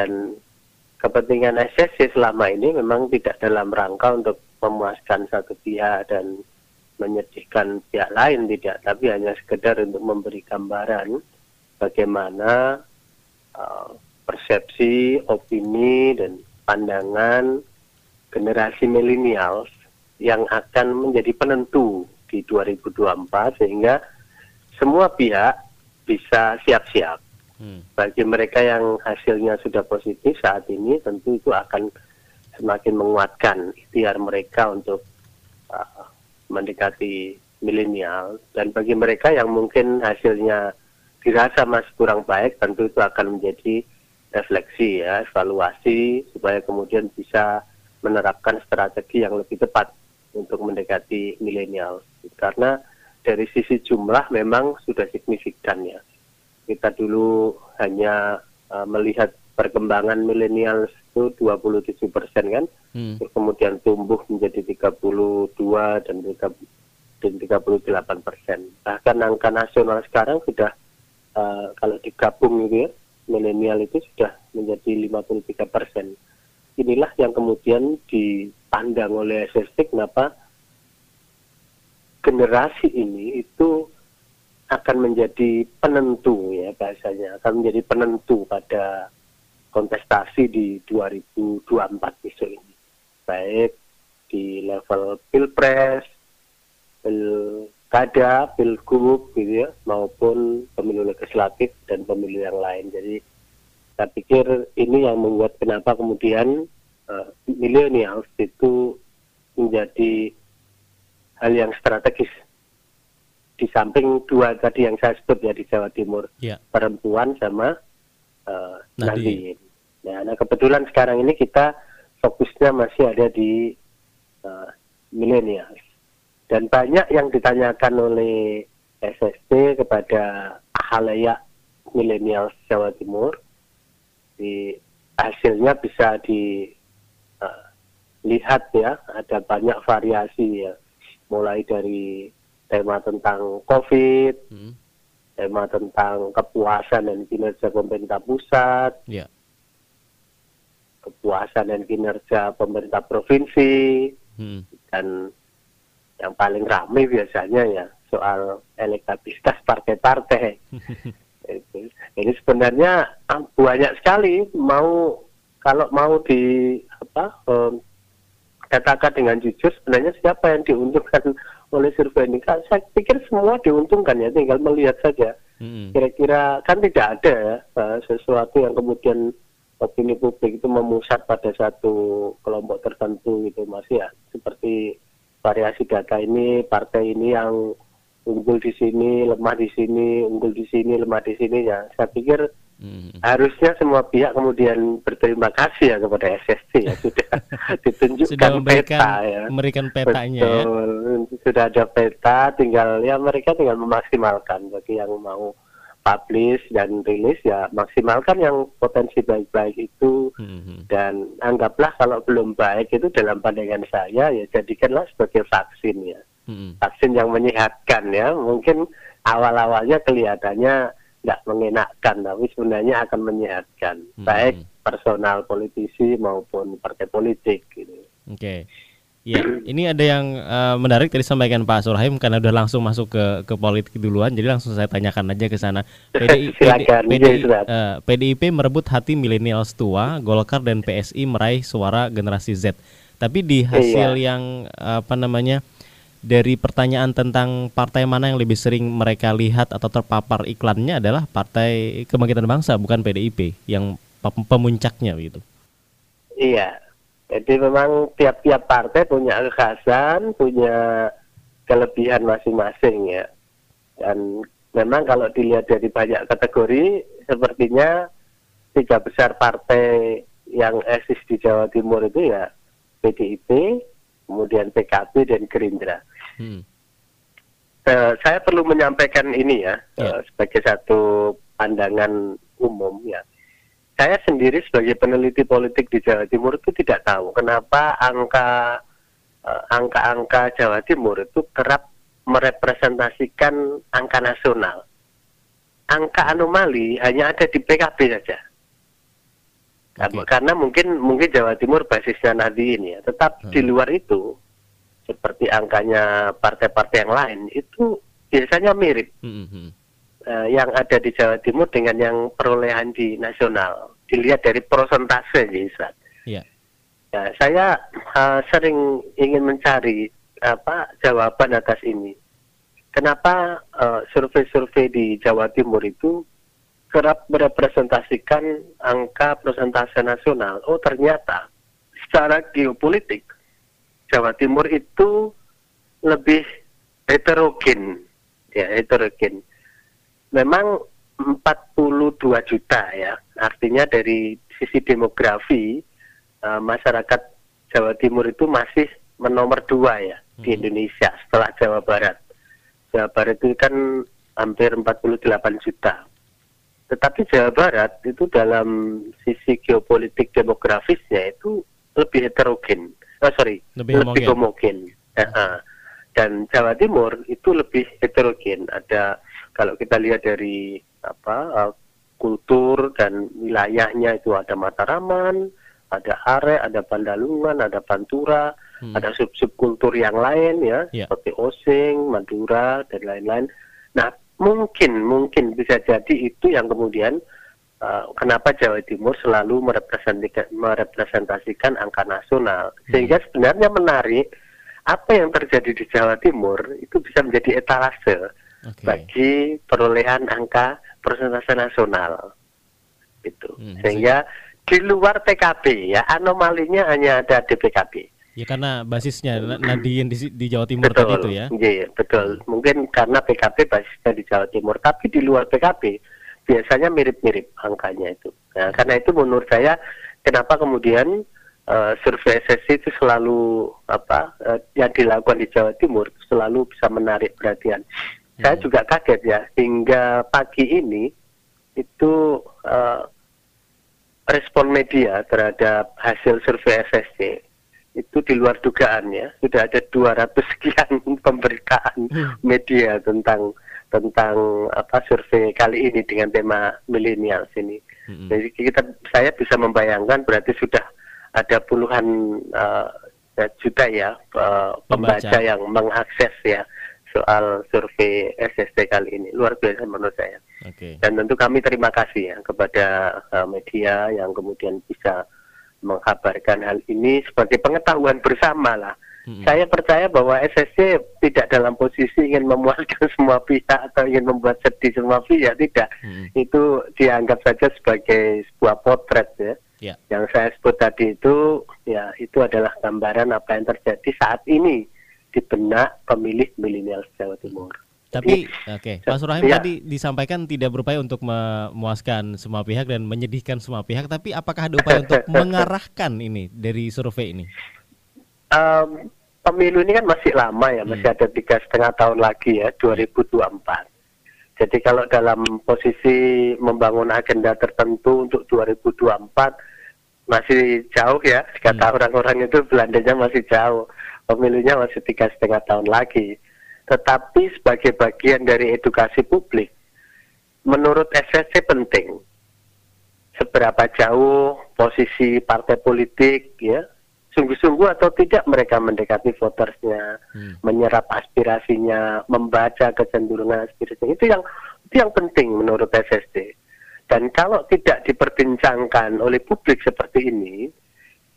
dan kepentingan SSC selama ini memang tidak dalam rangka untuk memuaskan satu pihak dan menyedihkan pihak lain tidak, tapi hanya sekedar untuk memberi gambaran bagaimana uh, persepsi, opini dan pandangan generasi milenial yang akan menjadi penentu di 2024 sehingga semua pihak bisa siap-siap. Hmm. Bagi mereka yang hasilnya sudah positif saat ini tentu itu akan semakin menguatkan ikhtiar mereka untuk uh, mendekati milenial. Dan bagi mereka yang mungkin hasilnya dirasa masih kurang baik tentu itu akan menjadi refleksi ya evaluasi supaya kemudian bisa menerapkan strategi yang lebih tepat untuk mendekati milenial. Karena dari sisi jumlah memang sudah signifikan ya kita dulu hanya uh, melihat perkembangan milenial itu 27 persen kan, hmm. terus kemudian tumbuh menjadi 32 dan 3, dan 38 persen. Bahkan angka nasional sekarang sudah uh, kalau digabung gitu ya, milenial itu sudah menjadi 53 persen. Inilah yang kemudian dipandang oleh SST kenapa generasi ini itu akan menjadi penentu ya bahasanya. Akan menjadi penentu pada kontestasi di 2024 besok ini. Baik di level pilpres, pilkada, pilgub gitu ya maupun pemilu legislatif dan pemilu yang lain. Jadi saya pikir ini yang membuat kenapa kemudian uh, milenial itu menjadi hal yang strategis di samping dua tadi yang saya sebut ya di Jawa Timur. Ya. perempuan sama uh, Nadine. Ya, nah kebetulan sekarang ini kita fokusnya masih ada di uh, milenial dan banyak yang ditanyakan oleh SST kepada halayak milenial Jawa Timur. Di hasilnya bisa dilihat uh, ya ada banyak variasi ya. Mulai dari tema tentang COVID, hmm. tema tentang kepuasan dan kinerja pemerintah pusat, yeah. kepuasan dan kinerja pemerintah provinsi, hmm. dan yang paling ramai biasanya ya soal elektabilitas partai-partai. Ini sebenarnya ah, banyak sekali mau kalau mau di apa um, katakan dengan jujur sebenarnya siapa yang diuntungkan oleh survei ini. Saya pikir semua diuntungkan ya, tinggal melihat saja. Kira-kira kan tidak ada ya eh, sesuatu yang kemudian opini publik itu memusat pada satu kelompok tertentu gitu mas ya. Seperti variasi data ini, partai ini yang unggul di sini, lemah di sini, unggul di sini, lemah di sini ya. Saya pikir Hmm. Harusnya semua pihak kemudian berterima kasih ya kepada SSC ya sudah ditunjukkan sudah memberikan, peta ya. Memberikan petanya ya. Betul. ya. Sudah ada peta, tinggal ya mereka tinggal memaksimalkan bagi yang mau publish dan rilis ya maksimalkan yang potensi baik-baik itu hmm. dan anggaplah kalau belum baik itu dalam pandangan saya ya jadikanlah sebagai vaksin ya. Hmm. Vaksin yang menyehatkan ya. Mungkin awal-awalnya kelihatannya nggak mengenakkan, tapi sebenarnya akan menyehatkan, hmm. baik personal politisi maupun partai politik. Gitu. Oke. Okay. Ya, ini ada yang uh, menarik tadi sampaikan Pak Surahim karena udah langsung masuk ke ke politik duluan, jadi langsung saya tanyakan aja ke sana. PDI, Silakan, PDI, uh, eh, PDIP merebut hati milenial tua, Golkar dan PSI meraih suara generasi Z. Tapi di hasil iya. yang apa namanya dari pertanyaan tentang partai mana yang lebih sering mereka lihat atau terpapar iklannya adalah Partai Kebangkitan Bangsa bukan PDIP yang pemuncaknya gitu. Iya. Jadi memang tiap-tiap partai punya kekhasan, punya kelebihan masing-masing ya. Dan memang kalau dilihat dari banyak kategori sepertinya tiga besar partai yang eksis di Jawa Timur itu ya PDIP, kemudian PKB dan Gerindra. Hmm. Uh, saya perlu menyampaikan ini ya, yeah. uh, sebagai satu pandangan umum ya. Saya sendiri sebagai peneliti politik di Jawa Timur itu tidak tahu kenapa angka uh, angka-angka Jawa Timur itu kerap merepresentasikan angka nasional. Angka anomali hanya ada di PKB saja. Okay. Karena mungkin mungkin Jawa Timur basisnya Nahdiyin ya, tetap hmm. di luar itu seperti angkanya partai-partai yang lain itu biasanya mirip. Hmm. Uh, yang ada di Jawa Timur dengan yang perolehan di nasional dilihat dari persentase ya Yeah. Ya, saya uh, sering ingin mencari apa jawaban atas ini. Kenapa uh, survei-survei di Jawa Timur itu kerap merepresentasikan angka persentase nasional. Oh ternyata secara geopolitik Jawa Timur itu lebih heterogen, ya heterogen. Memang 42 juta ya, artinya dari sisi demografi uh, masyarakat Jawa Timur itu masih menomor dua ya hmm. di Indonesia setelah Jawa Barat. Jawa Barat itu kan hampir 48 juta. Tetapi Jawa Barat itu dalam sisi geopolitik demografisnya itu lebih heterogen. Oh, sorry, lebih, lebih homogen. Uh, dan Jawa Timur itu lebih heterogen. Ada kalau kita lihat dari apa uh, kultur dan wilayahnya itu ada Mataraman, ada Are, ada Pandalungan, ada Pantura, hmm. ada sub-sub kultur yang lain ya, yeah. seperti Osing, Madura dan lain-lain. Nah, mungkin mungkin bisa jadi itu yang kemudian uh, kenapa Jawa Timur selalu merepresentasikan, merepresentasikan angka nasional hmm. sehingga sebenarnya menarik apa yang terjadi di Jawa Timur itu bisa menjadi etalase okay. bagi perolehan angka persentase nasional itu hmm, sehingga di luar PKB ya anomalinya hanya ada di PKB Ya karena basisnya Nadiin di, di Jawa Timur betul, tadi itu ya. Iya, betul. Mungkin karena PKB basisnya di Jawa Timur, tapi di luar PKB biasanya mirip-mirip angkanya itu. Nah, karena itu menurut saya kenapa kemudian uh, survei SSC itu selalu apa uh, yang dilakukan di Jawa Timur selalu bisa menarik perhatian. Hmm. Saya juga kaget ya hingga pagi ini itu uh, respon media terhadap hasil survei SSC itu di luar dugaan ya sudah ada 200 sekian pemberitaan hmm. media tentang tentang apa survei kali ini dengan tema milenial sini. Hmm. Jadi kita saya bisa membayangkan berarti sudah ada puluhan uh, juta ya uh, pembaca yang mengakses ya soal survei SST kali ini luar biasa menurut saya. Okay. Dan tentu kami terima kasih ya kepada uh, media yang kemudian bisa mengkabarkan hal ini sebagai pengetahuan bersama lah. Hmm. Saya percaya bahwa SSC tidak dalam posisi ingin memuaskan semua pihak atau ingin membuat sedih semua pihak, tidak. Hmm. Itu dianggap saja sebagai sebuah potret ya. Yeah. Yang saya sebut tadi itu ya itu adalah gambaran apa yang terjadi saat ini di benak pemilih milenial Jawa Timur. Tapi oke, okay. Pak Surahim ya. tadi disampaikan tidak berupaya untuk memuaskan semua pihak dan menyedihkan semua pihak, tapi apakah ada upaya untuk mengarahkan ini dari survei ini? Um, pemilu ini kan masih lama ya, masih hmm. ada tiga setengah tahun lagi ya, 2024. Jadi kalau dalam posisi membangun agenda tertentu untuk 2024 masih jauh ya, kata hmm. orang-orang itu Belandanya masih jauh, pemilunya masih tiga setengah tahun lagi tetapi sebagai bagian dari edukasi publik, menurut SSC penting. Seberapa jauh posisi partai politik, ya, sungguh-sungguh atau tidak mereka mendekati votersnya, hmm. menyerap aspirasinya, membaca kecenderungan aspirasinya. Itu yang itu yang penting menurut SSD. Dan kalau tidak diperbincangkan oleh publik seperti ini,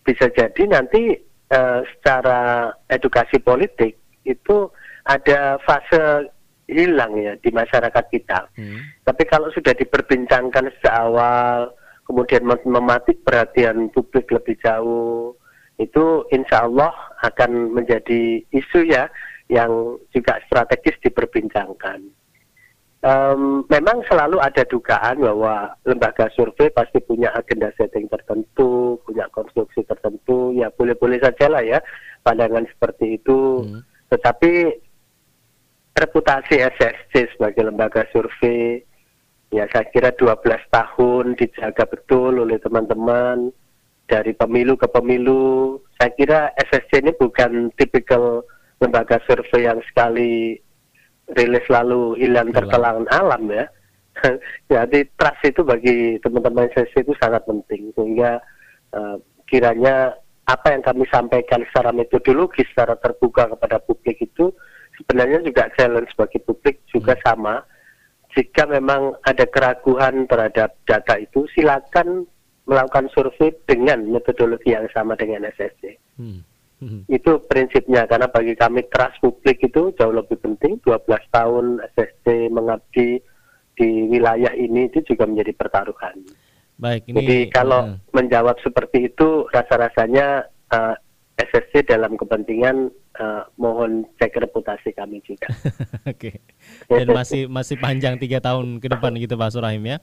bisa jadi nanti uh, secara edukasi politik itu ada fase hilang ya di masyarakat kita. Hmm. Tapi kalau sudah diperbincangkan sejak awal, kemudian mematik perhatian publik lebih jauh, itu insya Allah akan menjadi isu ya yang juga strategis diperbincangkan. um, memang selalu ada dugaan bahwa lembaga survei pasti punya agenda setting tertentu, punya konstruksi tertentu, ya boleh-boleh saja lah ya pandangan seperti itu. Hmm. Tetapi reputasi SSC sebagai lembaga survei, ya saya kira 12 tahun dijaga betul oleh teman-teman dari pemilu ke pemilu. Saya kira SSC ini bukan tipikal lembaga survei yang sekali rilis lalu hilang tertelan alam ya. Jadi trust itu bagi teman-teman SSC itu sangat penting sehingga uh, kiranya apa yang kami sampaikan secara metodologi secara terbuka kepada publik itu sebenarnya juga challenge bagi publik juga hmm. sama. Jika memang ada keraguan terhadap data itu, silakan melakukan survei dengan metodologi yang sama dengan SSC. Hmm. Hmm. Itu prinsipnya karena bagi kami trust publik itu jauh lebih penting. 12 tahun SSC mengabdi di wilayah ini itu juga menjadi pertaruhan. Baik, ini Jadi kalau uh, menjawab seperti itu rasa-rasanya uh, eh, SSC dalam kepentingan uh, mohon cek reputasi kami juga. Oke. Dan masih masih panjang tiga tahun ke depan gitu Pak Surahim ya.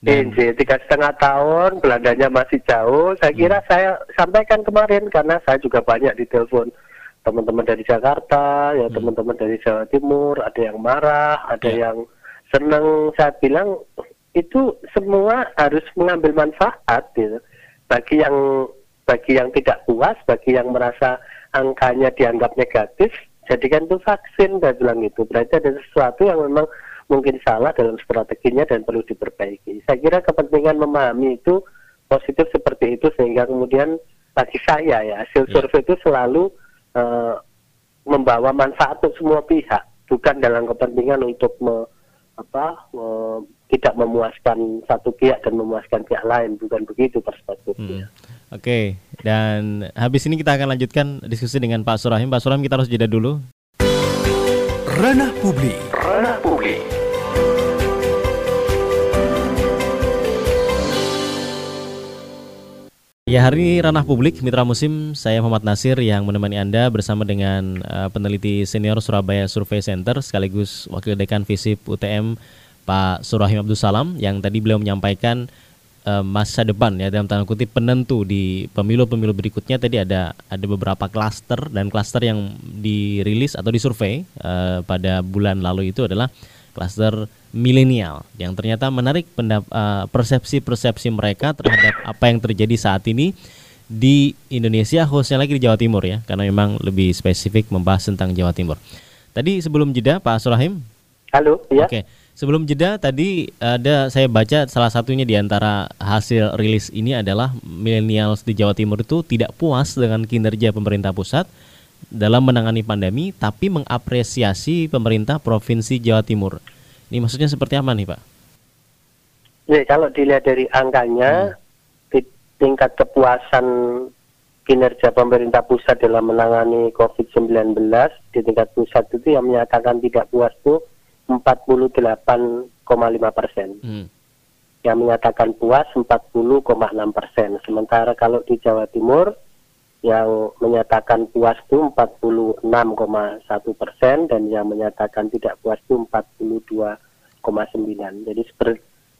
Dan... Ini tiga setengah tahun, Belandanya masih jauh. Saya kira hmm. saya sampaikan kemarin karena saya juga banyak ditelepon teman-teman dari Jakarta, ya hmm. teman-teman dari Jawa Timur, ada yang marah, ada ya. yang senang. Saya bilang itu semua harus mengambil manfaat gitu. Bagi yang bagi yang tidak puas, bagi yang merasa angkanya dianggap negatif, jadikan itu vaksin, saya bilang itu. Berarti ada sesuatu yang memang mungkin salah dalam strateginya dan perlu diperbaiki. Saya kira kepentingan memahami itu positif seperti itu sehingga kemudian bagi saya ya hasil yeah. survei itu selalu uh, membawa manfaat untuk semua pihak, bukan dalam kepentingan untuk me, apa me, tidak memuaskan satu pihak dan memuaskan pihak lain, bukan begitu perspektifnya. Hmm. Oke, okay. dan habis ini kita akan lanjutkan diskusi dengan Pak Surahim. Pak Surahim kita harus jeda dulu. Ranah publik. Ranah publik. Ya hari ini ranah publik Mitra Musim saya Muhammad Nasir yang menemani Anda bersama dengan uh, peneliti senior Surabaya Survey Center sekaligus Wakil Dekan Visip UTM Pak Surahim Abdul Salam yang tadi beliau menyampaikan uh, masa depan ya dalam tanda kutip penentu di pemilu-pemilu berikutnya. Tadi ada ada beberapa klaster dan klaster yang dirilis atau disurvei uh, pada bulan lalu itu adalah klaster milenial yang ternyata menarik uh, persepsi-persepsi mereka terhadap apa yang terjadi saat ini di Indonesia khususnya lagi di Jawa Timur ya karena memang lebih spesifik membahas tentang Jawa Timur. Tadi sebelum jeda Pak Surahim. Halo, ya. Oke. Sebelum jeda tadi ada saya baca salah satunya di antara hasil rilis ini adalah milenials di Jawa Timur itu tidak puas dengan kinerja pemerintah pusat dalam menangani pandemi tapi mengapresiasi pemerintah Provinsi Jawa Timur. Ini maksudnya seperti apa nih Pak? Ya, kalau dilihat dari angkanya, hmm. tingkat kepuasan kinerja pemerintah pusat dalam menangani COVID-19 di tingkat pusat itu yang menyatakan tidak puas itu 48,5 persen. Hmm. Yang menyatakan puas 40,6 persen. Sementara kalau di Jawa Timur yang menyatakan puas itu 46,1 persen dan yang menyatakan tidak puas itu 42,9. Jadi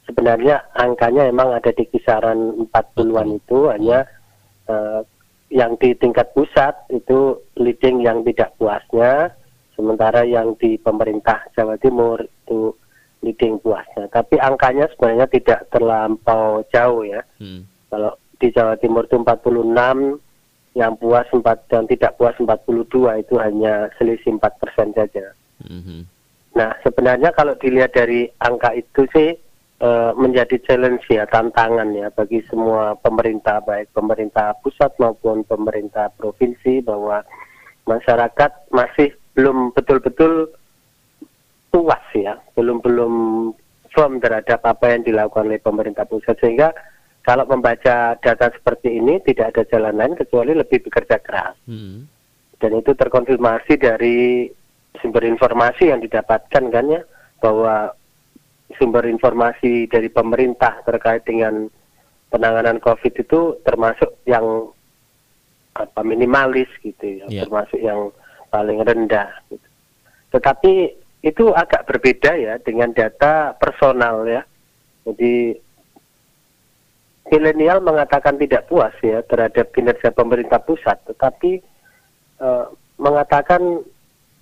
sebenarnya angkanya memang ada di kisaran 40-an itu hanya uh, yang di tingkat pusat itu leading yang tidak puasnya, sementara yang di pemerintah Jawa Timur itu leading puasnya. Tapi angkanya sebenarnya tidak terlampau jauh ya. Hmm. Kalau di Jawa Timur itu 46 yang puas 4 dan tidak puas 42 itu hanya selisih 4 persen saja. Mm-hmm. Nah sebenarnya kalau dilihat dari angka itu sih e, menjadi challenge ya tantangan ya bagi semua pemerintah baik pemerintah pusat maupun pemerintah provinsi bahwa masyarakat masih belum betul-betul puas ya belum belum firm terhadap apa yang dilakukan oleh pemerintah pusat sehingga kalau membaca data seperti ini tidak ada jalan lain kecuali lebih bekerja keras. Hmm. Dan itu terkonfirmasi dari sumber informasi yang didapatkan kan ya bahwa sumber informasi dari pemerintah terkait dengan penanganan COVID itu termasuk yang apa minimalis gitu ya, yeah. termasuk yang paling rendah. Gitu. Tetapi itu agak berbeda ya dengan data personal ya. Jadi milenial mengatakan tidak puas ya terhadap kinerja pemerintah pusat, tetapi uh, mengatakan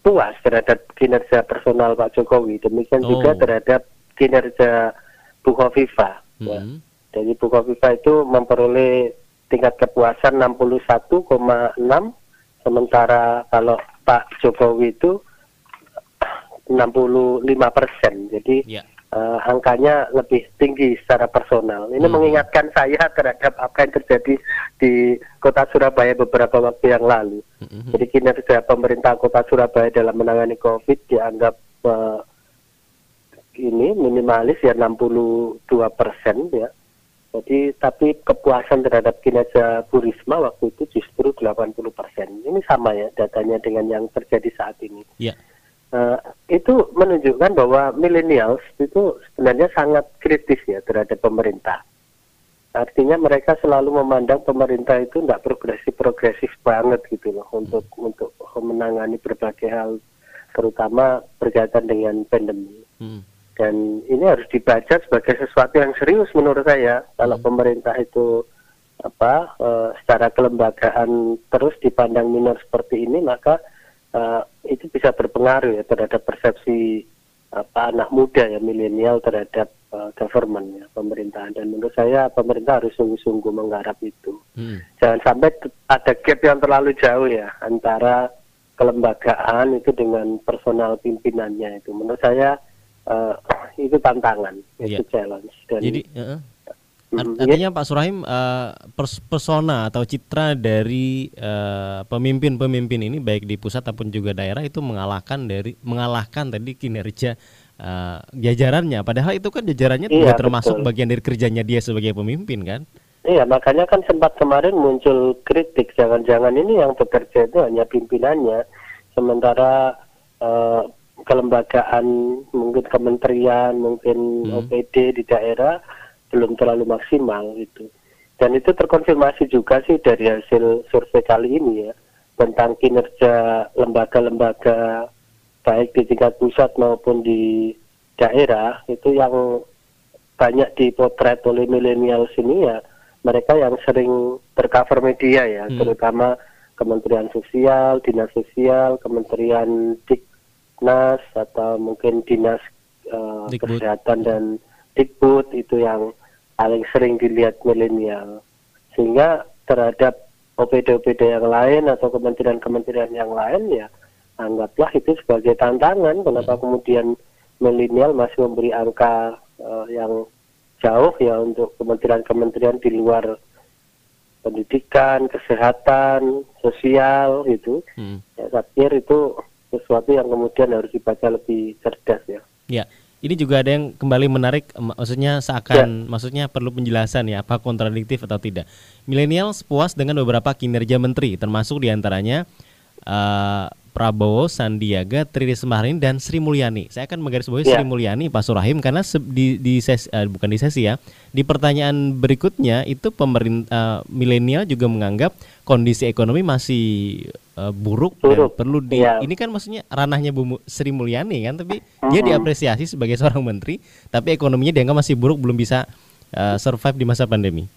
puas terhadap kinerja personal Pak Jokowi. Demikian oh. juga terhadap kinerja Bu Khofifa. Mm -hmm. Jadi Bu Khofifa itu memperoleh tingkat kepuasan 61,6 sementara kalau Pak Jokowi itu 65 persen. Jadi yeah. Uh, angkanya lebih tinggi secara personal. Ini hmm. mengingatkan saya terhadap apa yang terjadi di Kota Surabaya beberapa waktu yang lalu. Hmm. Jadi kinerja pemerintah Kota Surabaya dalam menangani COVID dianggap uh, ini minimalis ya 62 persen ya. Jadi tapi kepuasan terhadap kinerja Bu Risma waktu itu justru 80 persen. Ini sama ya datanya dengan yang terjadi saat ini. Yeah. Uh, itu menunjukkan bahwa millennials itu sebenarnya sangat kritis ya terhadap pemerintah. Artinya mereka selalu memandang pemerintah itu tidak progresif progresif banget gitu loh untuk hmm. untuk menangani berbagai hal, terutama berkaitan dengan pandemi. Hmm. Dan ini harus dibaca sebagai sesuatu yang serius menurut saya. Kalau hmm. pemerintah itu apa uh, secara kelembagaan terus dipandang minor seperti ini, maka uh, itu bisa berpengaruh ya terhadap persepsi apa anak muda ya milenial terhadap uh, government ya pemerintahan. Dan menurut saya pemerintah harus sungguh-sungguh menggarap itu. Hmm. jangan sampai ada gap yang terlalu jauh ya antara kelembagaan itu dengan personal pimpinannya itu. Menurut saya uh, itu tantangan yeah. itu challenge. Dan jadi uh, Mhm, artinya Pak Surahim uh, persona atau citra dari uh, pemimpin-pemimpin ini baik di pusat ataupun juga daerah itu mengalahkan dari mengalahkan tadi kinerja uh, jajarannya. Padahal itu kan jajarannya iya, juga termasuk betul. bagian dari kerjanya dia sebagai pemimpin kan? Iya, makanya kan sempat kemarin muncul kritik jangan-jangan ini yang bekerja itu hanya pimpinannya, sementara uh, kelembagaan mungkin kementerian, mungkin hmm. OPD di daerah belum terlalu maksimal itu. Dan itu terkonfirmasi juga sih dari hasil survei kali ini ya tentang kinerja lembaga-lembaga baik di tingkat pusat maupun di daerah itu yang banyak dipotret oleh milenial sini ya mereka yang sering tercover media ya hmm. terutama Kementerian Sosial, Dinas Sosial, Kementerian Diknas atau mungkin Dinas uh, Kesehatan dan Dikbud itu yang paling sering dilihat milenial sehingga terhadap OPD-OPD yang lain atau kementerian-kementerian yang lain ya anggaplah itu sebagai tantangan kenapa hmm. kemudian milenial masih memberi angka uh, yang jauh ya untuk kementerian-kementerian di luar pendidikan, kesehatan, sosial gitu. Hmm. Ya, saya pikir itu sesuatu yang kemudian harus dibaca lebih cerdas ya. Ya, ini juga ada yang kembali menarik maksudnya seakan ya. maksudnya perlu penjelasan ya apa kontradiktif atau tidak. Milenial puas dengan beberapa kinerja menteri termasuk di antaranya uh, Prabowo, Sandiaga, Tri Risma dan Sri Mulyani. Saya akan menggarisbawahi ya. Sri Mulyani, Pak Surahim karena di, di sesi, uh, bukan di sesi ya, di pertanyaan berikutnya itu pemerintah uh, milenial juga menganggap kondisi ekonomi masih uh, buruk, buruk dan perlu di ya. ini kan maksudnya ranahnya Bu Sri Mulyani kan, tapi uh-huh. dia diapresiasi sebagai seorang menteri, tapi ekonominya dianggap masih buruk, belum bisa uh, survive di masa pandemi.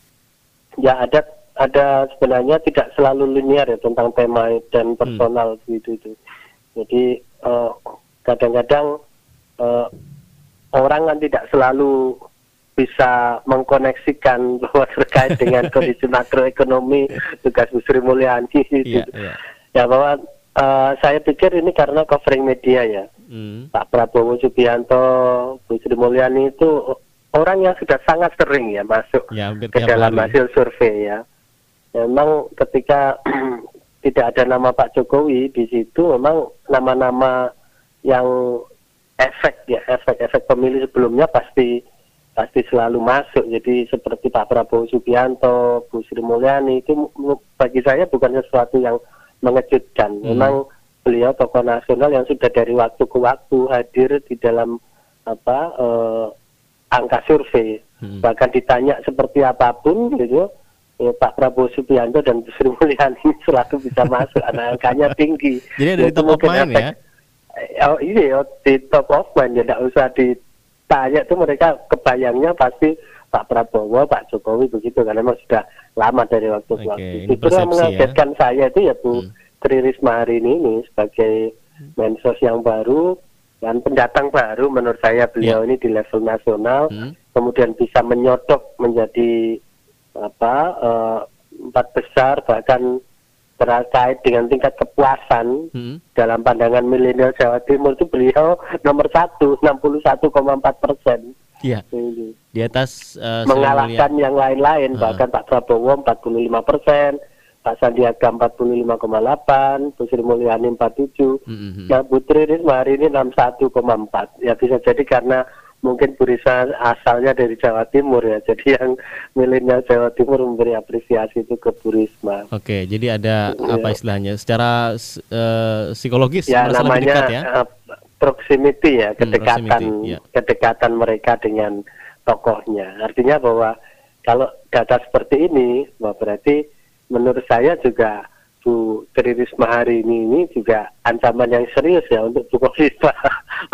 Ya ada ada sebenarnya tidak selalu linear ya tentang tema dan hmm. personal hmm. gitu itu. Jadi eh, kadang-kadang uh, orang kan tidak selalu bisa mengkoneksikan bahwa terkait dengan kondisi makroekonomi tugas Bu Sri Mulyani gitu. Yeah, yeah. Ya bahwa uh, saya pikir ini karena covering media ya. Hmm. Pak Prabowo Subianto, Bu Sri Mulyani itu orang yang sudah sangat sering ya masuk ya, ke dalam hasil survei ya memang ketika tidak ada nama Pak Jokowi di situ memang nama-nama yang efek ya efek-efek pemilih sebelumnya pasti pasti selalu masuk jadi seperti Pak Prabowo Subianto, Bu Sri Mulyani itu bagi saya bukan sesuatu yang mengejutkan hmm. memang beliau tokoh nasional yang sudah dari waktu ke waktu hadir di dalam apa eh, angka survei hmm. bahkan ditanya seperti apa pun gitu ya, Pak Prabowo Subianto dan Sri Mulyani selalu bisa masuk, anak angkanya tinggi. Jadi ada di top of mind ya? oh iya di top of mind ya tidak usah ditanya tuh mereka kebayangnya pasti Pak Prabowo, Pak Jokowi begitu karena memang sudah lama dari waktu ke waktu. Itu yang mengagetkan ya? saya itu ya Bu hmm. Tri Risma hari ini, ini sebagai mensos yang baru dan pendatang baru menurut saya beliau yeah. ini di level nasional, hmm. kemudian bisa menyodok menjadi apa uh, empat besar bahkan terkait dengan tingkat kepuasan hmm. dalam pandangan milenial Jawa Timur itu beliau nomor satu 61,4 persen. Iya. Di atas uh, mengalahkan yang lain-lain, uh. bahkan Pak Prabowo 45 persen, Pak Sandiaga 45,8, Bu Sri Mulyani 47, mm -hmm. nah Putri Risma hari ini 61,4. Ya bisa jadi karena mungkin Bu Risa asalnya dari Jawa Timur ya. Jadi yang milenial Jawa Timur memberi apresiasi itu ke Bu Risma. Oke, jadi ada ya. apa istilahnya? Secara uh, psikologis ya namanya dekat ya. Uh, proximity ya, kedekatan hmm, proximity, ya. kedekatan mereka dengan tokohnya. Artinya bahwa kalau data seperti ini, wah berarti menurut saya juga Bu Tri Risma hari ini ini juga ancaman yang serius ya untuk Bu Kofifa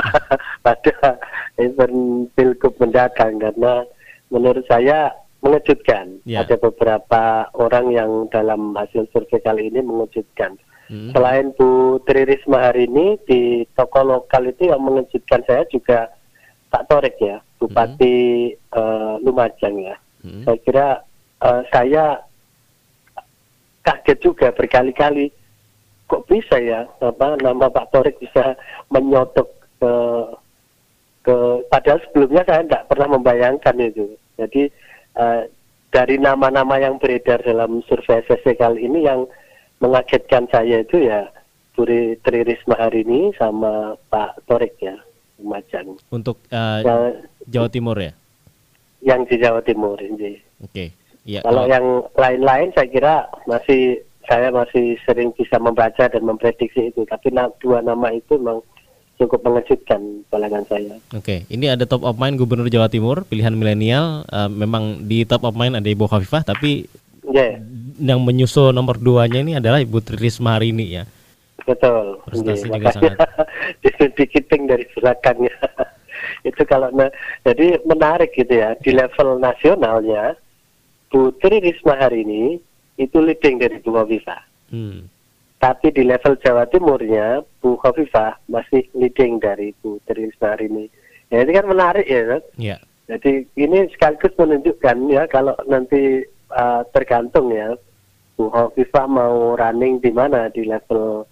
pada event pilgub mendatang karena menurut saya mengejutkan. Yeah. Ada beberapa orang yang dalam hasil survei kali ini mengejutkan. Hmm. Selain Bu Tri Risma hari ini di toko lokal itu yang mengejutkan saya juga Pak Torek ya, Bupati hmm. uh, Lumajang ya. Hmm. Saya kira uh, saya kaget juga berkali-kali. Kok bisa ya apa nama Pak Torik bisa menyodok ke ke padahal sebelumnya saya tidak pernah membayangkan itu. Jadi uh, dari nama-nama yang beredar dalam survei SSC kali ini yang mengagetkan saya itu ya Puri Tri Risma hari ini sama Pak Torik ya Lumajang untuk uh, nah, Jawa Timur ya? Yang di Jawa Timur ini. Oke. okay. Ya, kalau, yang lain-lain saya kira masih saya masih sering bisa membaca dan memprediksi itu, tapi dua nama itu memang cukup mengejutkan pandangan saya. Oke, ini ada top of mind Gubernur Jawa Timur pilihan milenial. Uh, memang di top of mind ada Ibu Khafifah, tapi yeah. yang menyusul nomor duanya ini adalah Ibu Tri Risma hari ini ya. Betul. Prestasi yeah, juga sangat. Dikiting dari belakangnya. itu kalau nah, jadi menarik gitu ya di level nasionalnya Putri Risma hari ini itu leading dari Bu Khofifah. Hmm. Tapi di level Jawa Timurnya Bu Khofifah masih leading dari Bu Tri Risma hari ini. Ya ini kan menarik ya kan? Yeah. Jadi ini sekaligus menunjukkan ya kalau nanti uh, tergantung ya Bu Khofifah mau running di mana di level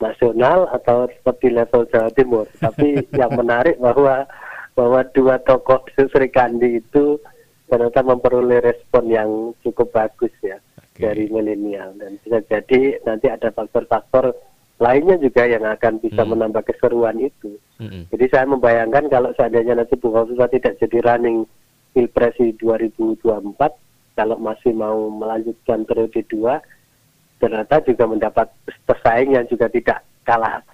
nasional atau seperti level Jawa Timur. Tapi yang menarik bahwa bahwa dua tokoh Sri Kandi itu ternyata memperoleh respon yang cukup bagus ya okay. dari milenial dan bisa jadi nanti ada faktor-faktor lainnya juga yang akan bisa hmm. menambah keseruan itu. Hmm. Jadi saya membayangkan kalau seandainya nanti Bu Hovifa tidak jadi running Pilpres 2024, kalau masih mau melanjutkan periode dua, ternyata juga mendapat pesaing yang juga tidak kalah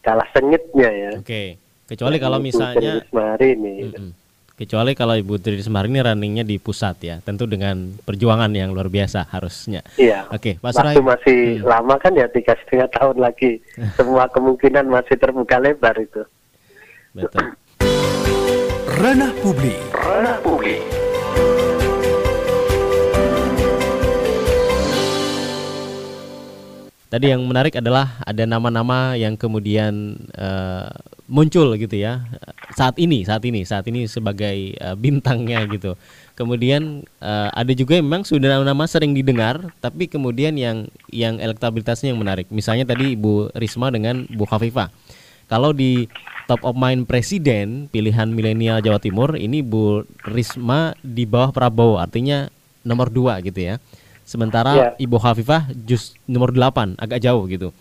kalah sengitnya ya. Oke. Okay. Kecuali kalau misalnya hari ini. Mm -mm. Kecuali kalau Ibu Tri Semar ini runningnya di pusat ya, tentu dengan perjuangan yang luar biasa harusnya. Iya. Oke, Pak Surai. Waktu masih hmm. lama kan ya tiga setengah tahun lagi. Semua kemungkinan masih terbuka lebar itu. Betul. Ranah publik. Ranah publik. Tadi yang menarik adalah ada nama-nama yang kemudian uh, muncul gitu ya saat ini saat ini saat ini sebagai uh, bintangnya gitu. Kemudian uh, ada juga yang memang sudah nama-nama sering didengar tapi kemudian yang yang elektabilitasnya yang menarik. Misalnya tadi Ibu Risma dengan Bu Khafifah. Kalau di top of mind presiden pilihan milenial Jawa Timur ini Bu Risma di bawah Prabowo artinya nomor dua gitu ya. Sementara yeah. Ibu Khafifah just nomor 8 agak jauh gitu.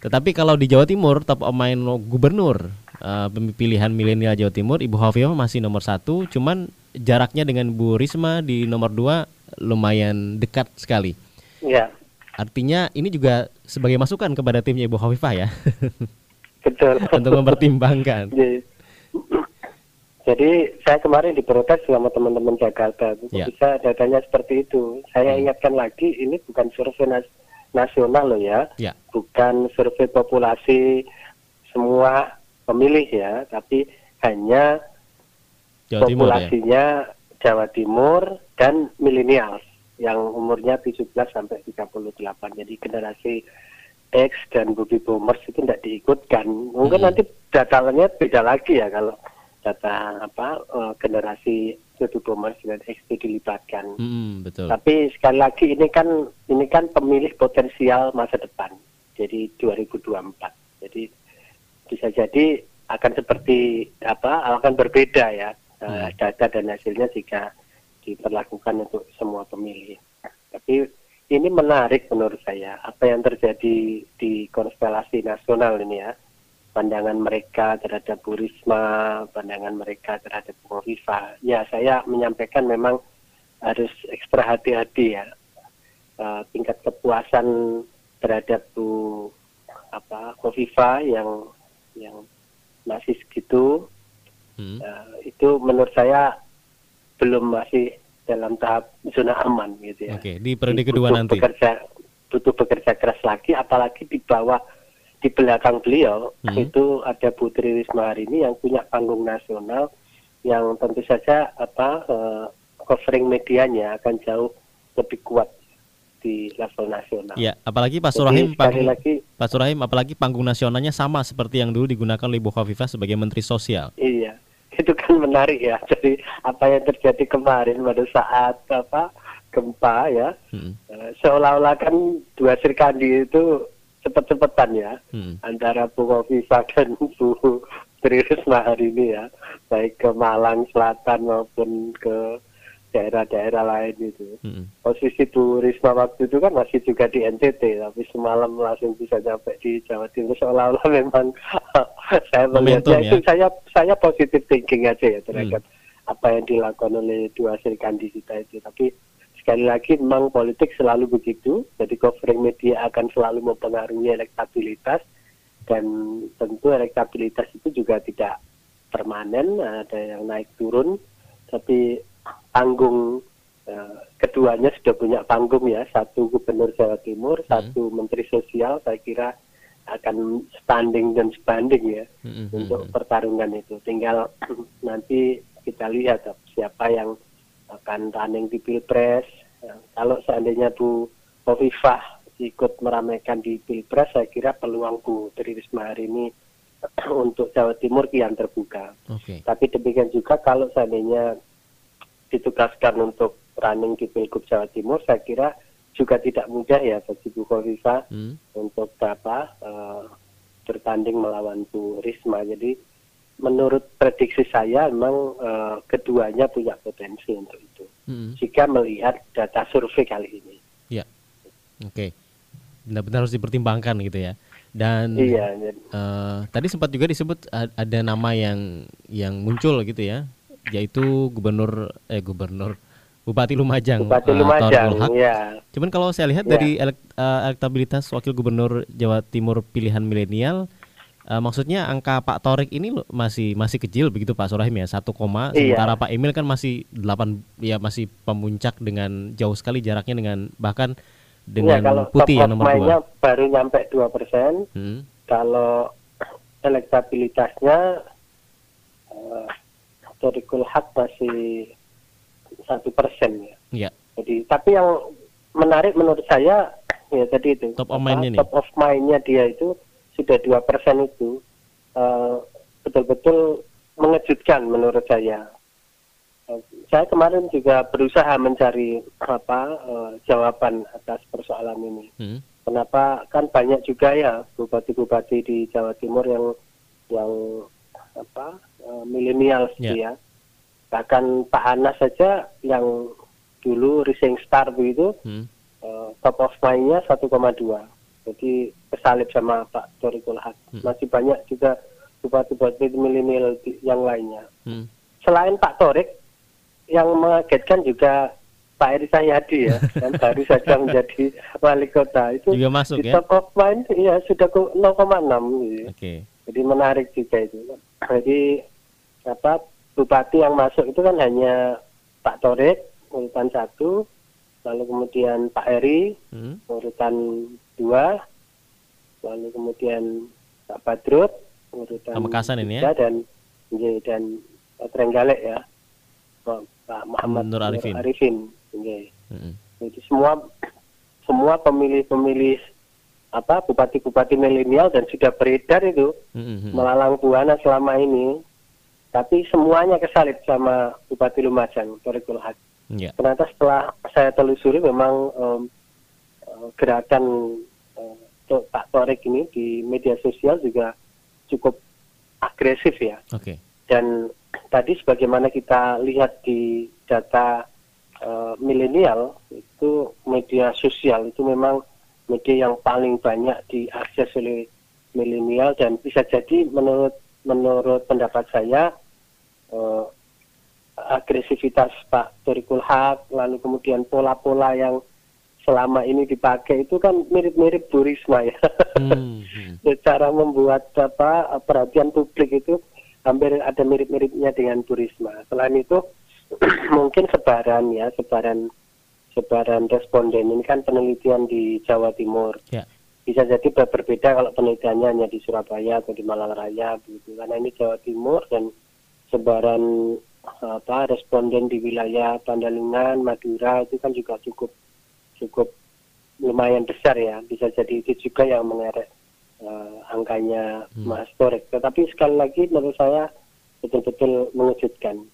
Tetapi kalau di Jawa Timur top of mind gubernur uh, pilihan milenial Jawa Timur Ibu Khafifah masih nomor satu, cuman jaraknya dengan Bu Risma di nomor dua lumayan dekat sekali. Iya. Artinya ini juga sebagai masukan kepada timnya Ibu Khafifah ya. Betul. Untuk mempertimbangkan. Iya. Jadi saya kemarin diprotes sama teman-teman Jakarta, yeah. bisa datanya seperti itu. Saya hmm. ingatkan lagi, ini bukan survei nas nasional loh ya, yeah. bukan survei populasi semua pemilih ya, tapi hanya Jawa populasinya Timur, ya? Jawa Timur dan milenial yang umurnya 17 sampai 38. Jadi generasi X dan baby boomers itu tidak diikutkan. Mungkin hmm. nanti datanya beda lagi ya kalau data apa uh, generasi baby boomers dan X itu dilibatkan. Hmm, betul. Tapi sekali lagi ini kan ini kan pemilih potensial masa depan. Jadi 2024. Jadi bisa jadi akan seperti apa akan berbeda ya hmm. data dan hasilnya jika diperlakukan untuk semua pemilih. Tapi ini menarik menurut saya apa yang terjadi di konstelasi nasional ini ya pandangan mereka terhadap Bu Risma, pandangan mereka terhadap Bu Viva. Ya, saya menyampaikan memang harus ekstra hati-hati ya. Uh, tingkat kepuasan terhadap Bu apa Kofifa yang yang masih segitu hmm. uh, itu menurut saya belum masih dalam tahap zona aman gitu ya. Oke, di periode kedua butuh nanti. Bekerja, butuh bekerja keras lagi, apalagi di bawah di belakang beliau hmm. itu ada Putri Risma hari ini yang punya panggung nasional yang tentu saja apa uh, covering medianya akan jauh lebih kuat di level nasional. Ya, apalagi Pak Surahim panggung, lagi, Pak Surahim apalagi panggung nasionalnya sama seperti yang dulu digunakan oleh Ibu Khafifah sebagai Menteri Sosial. Iya itu kan menarik ya. Jadi apa yang terjadi kemarin pada saat apa gempa ya, hmm. Eh, seolah-olah kan dua Srikandi itu cepet-cepetan ya hmm. antara Bu Kofifa dan Bu Tri Risma hari ini ya, baik ke Malang Selatan maupun ke daerah-daerah lain itu. Hmm. Posisi Bu Risma waktu itu kan masih juga di NTT, tapi semalam langsung bisa sampai di Jawa Timur seolah-olah memang saya melihatnya ya. itu saya saya positif thinking aja ya terhadap hmm. apa yang dilakukan oleh dua hasil kita itu. Tapi sekali lagi memang politik selalu begitu, jadi covering media akan selalu mempengaruhi elektabilitas. Dan tentu elektabilitas itu juga tidak permanen, ada yang naik turun, tapi panggung uh, keduanya sudah punya panggung ya. Satu gubernur Jawa Timur hmm. satu menteri sosial saya kira akan standing dan sebanding ya hmm. untuk pertarungan itu. Tinggal nanti kita lihat siapa yang akan running di pilpres ya, kalau seandainya Bu Hovifah ikut meramaikan di pilpres saya kira peluang Bu Tri Risma hari ini untuk Jawa Timur kian terbuka. Okay. Tapi demikian juga kalau seandainya ditugaskan untuk running di Pilgub Jawa Timur, saya kira juga tidak mudah ya bagi Bu Kofifa hmm. untuk apa uh, bertanding melawan Bu Risma. Jadi menurut prediksi saya memang uh, keduanya punya potensi untuk itu. Hmm. Jika melihat data survei kali ini. Ya, oke. Okay. Benar-benar harus dipertimbangkan gitu ya. Dan iya, uh, tadi sempat juga disebut ada nama yang yang muncul gitu ya yaitu gubernur eh gubernur Bupati Lumajang. Bupati uh, Lumajang, ya. Cuman kalau saya lihat ya. dari elek, uh, elektabilitas wakil gubernur Jawa Timur pilihan milenial uh, maksudnya angka Pak Torik ini masih masih kecil begitu Pak Surahim ya 1, iya. sementara Pak Emil kan masih 8 ya masih pemuncak dengan jauh sekali jaraknya dengan bahkan dengan ya, kalau putih yang nomor 2. baru nyampe 2%. Hmm. Kalau elektabilitasnya uh, historical hak masih satu persen ya. Iya. Jadi tapi yang menarik menurut saya ya tadi itu top of mind ini. Top of mindnya dia itu sudah dua persen itu betul betul-betul mengejutkan menurut saya. Uh, saya kemarin juga berusaha mencari apa uh, jawaban atas persoalan ini. Hmm. Kenapa kan banyak juga ya bupati-bupati di Jawa Timur yang yang apa uh, milenial yeah. ya. Bahkan Pak Anas saja yang dulu Rising Star begitu hmm. uh, top of mind-nya 1,2. Jadi kesalip sama Pak Torikul Haq. Hmm. Masih banyak juga bupati-bupati milenial yang lainnya. Hmm. Selain Pak Torik, yang mengagetkan juga Pak Eri Sahyadi ya, yang baru saja menjadi wali kota itu juga masuk di ya. Top of mind ya sudah ke 0,6 gitu. Okay. Jadi menarik juga itu. Jadi apa bupati yang masuk itu kan hanya Pak Torik urutan satu, lalu kemudian Pak Eri hmm. urutan dua, lalu kemudian Pak Badrut, urutan Pamekasan ini ya. dan nggih dan Trenggalek ya. Pak Muhammad Nur Arifin. Arifin nggih. Mm-mm. Jadi semua semua pemilih-pemilih apa bupati-bupati milenial dan sudah beredar itu Mm-mm. melalang buana selama ini. Tapi semuanya kesalip sama Bupati Lumajang, Torikul Haq. Ya. Ternyata setelah saya telusuri memang em, eh, gerakan to- Pak Torik ini di media sosial juga cukup agresif ya. Oke. Dan tadi sebagaimana kita lihat di data eh, milenial itu media sosial itu memang media yang paling banyak diakses oleh milenial dan bisa jadi menurut menurut pendapat saya eh, agresivitas Pak Torikul Haq lalu kemudian pola-pola yang selama ini dipakai itu kan mirip-mirip Bu Risma ya. Hmm, hmm. Cara membuat apa perhatian publik itu hampir ada mirip-miripnya dengan Bu Risma. Selain itu mungkin sebaran ya, sebaran sebaran responden ini kan penelitian di Jawa Timur. Ya. Bisa jadi ber- berbeda kalau penelitiannya hanya di Surabaya atau di Malang Raya begitu. Karena ini Jawa Timur dan sebaran apa responden di wilayah Pandalingan, Madura itu kan juga cukup cukup lumayan besar ya. Bisa jadi itu juga yang mengerek eh, angkanya Hmm. Mas Torek. Tetapi sekali lagi menurut saya betul-betul mengejutkan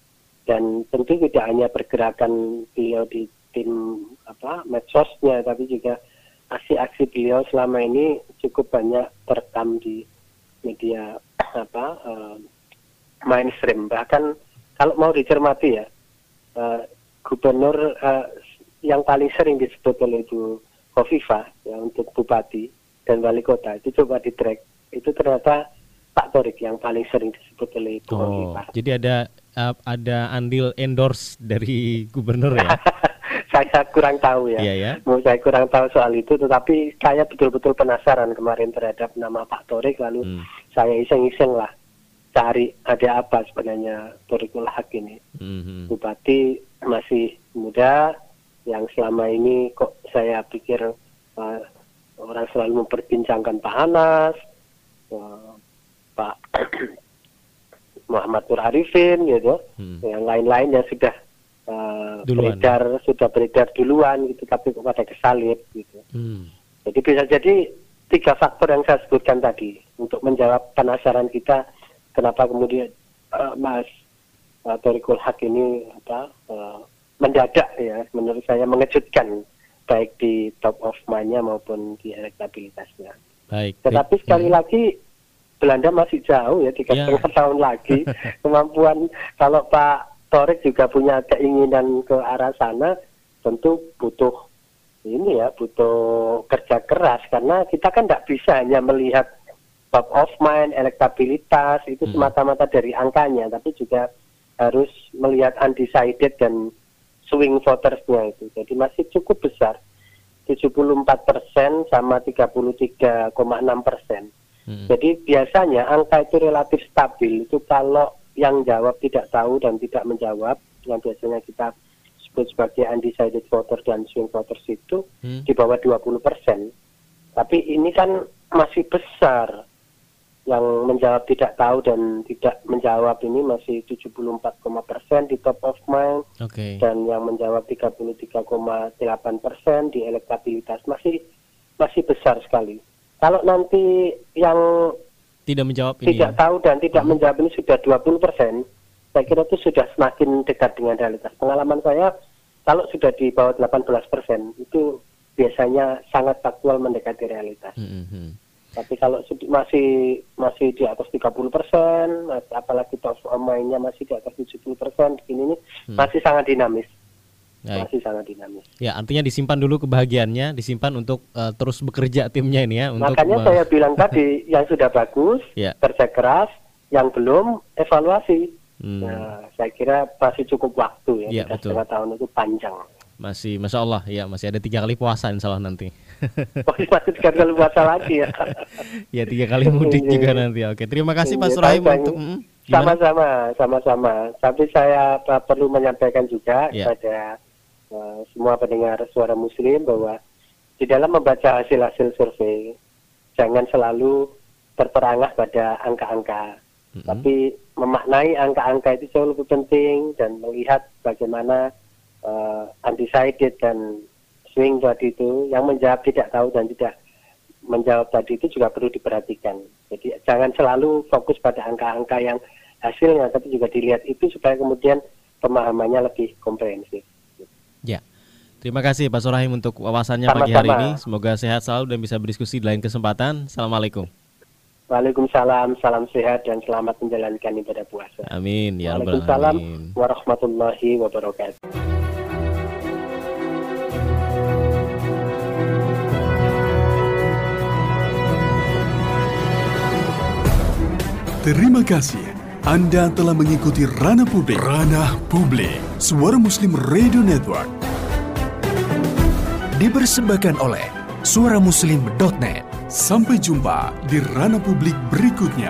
dan tentu tidak hanya pergerakan beliau di tim apa medsosnya tapi juga aksi-aksi beliau selama ini cukup banyak terekam di media apa eh, mainstream bahkan kalau mau dicermati ya eh, gubernur eh, yang paling sering disebut oleh Bu Kofifa ya untuk bupati dan wali kota itu coba di track itu ternyata Pak Torik yang paling sering disebut oleh Bu Oh, Kofifa jadi ada uh, ada andil endorse dari gubernur ya? saya kurang tahu ya Iya ya. Mau saya kurang tahu soal itu, tetapi saya betul-betul penasaran kemarin terhadap nama Pak Torik, lalu Hmm. saya iseng-iseng lah cari ada apa sebenarnya Torikul Haq ini. Mhm. Bupati masih muda, yang selama ini kok saya pikir uh, orang selalu memperbincangkan Pak Anas, uh, Pak Muhammad Nur Arifin gitu, Hmm. yang lain-lain yang sudah uh, Duluan. beredar sudah beredar duluan gitu tapi kok pada kesalip gitu. Hmm. Jadi bisa jadi tiga faktor yang saya sebutkan tadi untuk menjawab penasaran kita kenapa kemudian uh, Mas uh, Torikul Haq ini apa uh, mendadak ya menurut saya mengejutkan baik di top of mind-nya maupun di elektabilitasnya. Baik. Tetapi sekali Hmm. lagi Belanda masih jauh ya tiga Ya. setengah tahun lagi kemampuan kalau Pak Torik juga punya keinginan ke arah sana tentu butuh ini ya butuh kerja keras karena kita kan tidak bisa hanya melihat top of mind elektabilitas itu Hmm. semata-mata dari angkanya tapi juga harus melihat undecided dan swing votersnya itu jadi masih cukup besar 74 persen sama 33,6 persen Hmm. jadi biasanya angka itu relatif stabil itu kalau yang jawab tidak tahu dan tidak menjawab yang biasanya kita sebut sebagai undecided voter dan swing voters itu Hmm. di bawah 20 persen. Tapi ini kan masih besar yang menjawab tidak tahu dan tidak menjawab ini masih 74,4 persen di top of mind Oke. dan yang menjawab 33,8 persen di elektabilitas masih masih besar sekali. Kalau nanti yang Tidak menjawab ini tidak ya. tahu dan tidak menjawab ini sudah 20 persen, saya kira itu sudah semakin dekat dengan realitas. Pengalaman saya kalau sudah di bawah 18 persen itu biasanya sangat faktual mendekati realitas. Hmm, hmm. Tapi kalau masih masih di atas 30 persen, apalagi top mainnya masih di atas 70 persen, ini Hmm. masih sangat dinamis, Baik. masih sangat dinamis. Ya, artinya disimpan dulu kebahagiaannya, disimpan untuk eh, terus bekerja timnya ini ya untuk Makanya saya bilang tadi yang sudah bagus, Ya. kerja keras, yang belum evaluasi. Hmm. Nah, saya kira masih cukup waktu ya, tiga betul. setengah tahun itu panjang. Masih masya Allah ya masih ada tiga kali puasa insya Allah nanti. Oh, masih tiga kali puasa lagi ya. ya tiga kali mudik Iya. juga nanti. Oke, terima kasih Pak Iya, Surahim baik, untuk mm, gimana? Sama-sama, sama-sama. Tapi saya perlu menyampaikan juga Iya. kepada uh, semua pendengar suara Muslim bahwa di dalam membaca hasil-hasil survei jangan selalu berperangah pada angka-angka. Mm-hmm. Tapi memaknai angka-angka itu jauh lebih penting dan melihat bagaimana uh, undecided dan swing tadi itu yang menjawab tidak tahu dan tidak menjawab tadi itu juga perlu diperhatikan. Jadi jangan selalu fokus pada angka-angka yang hasilnya, tapi juga dilihat itu supaya kemudian pemahamannya lebih komprehensif. Ya. Terima kasih Pak Surahim untuk wawasannya Sama-sama. pagi hari ini. Semoga sehat selalu dan bisa berdiskusi di lain kesempatan. Assalamualaikum. Waalaikumsalam, salam sehat dan selamat menjalankan ibadah puasa. Amin ya Waalaikumsalam warahmatullahi wabarakatuh. Terima kasih. Anda telah mengikuti Ranah Publik. Ranah Publik. Suara Muslim Radio Network. Dipersembahkan oleh suaramuslim.net. Sampai jumpa di ranah publik berikutnya.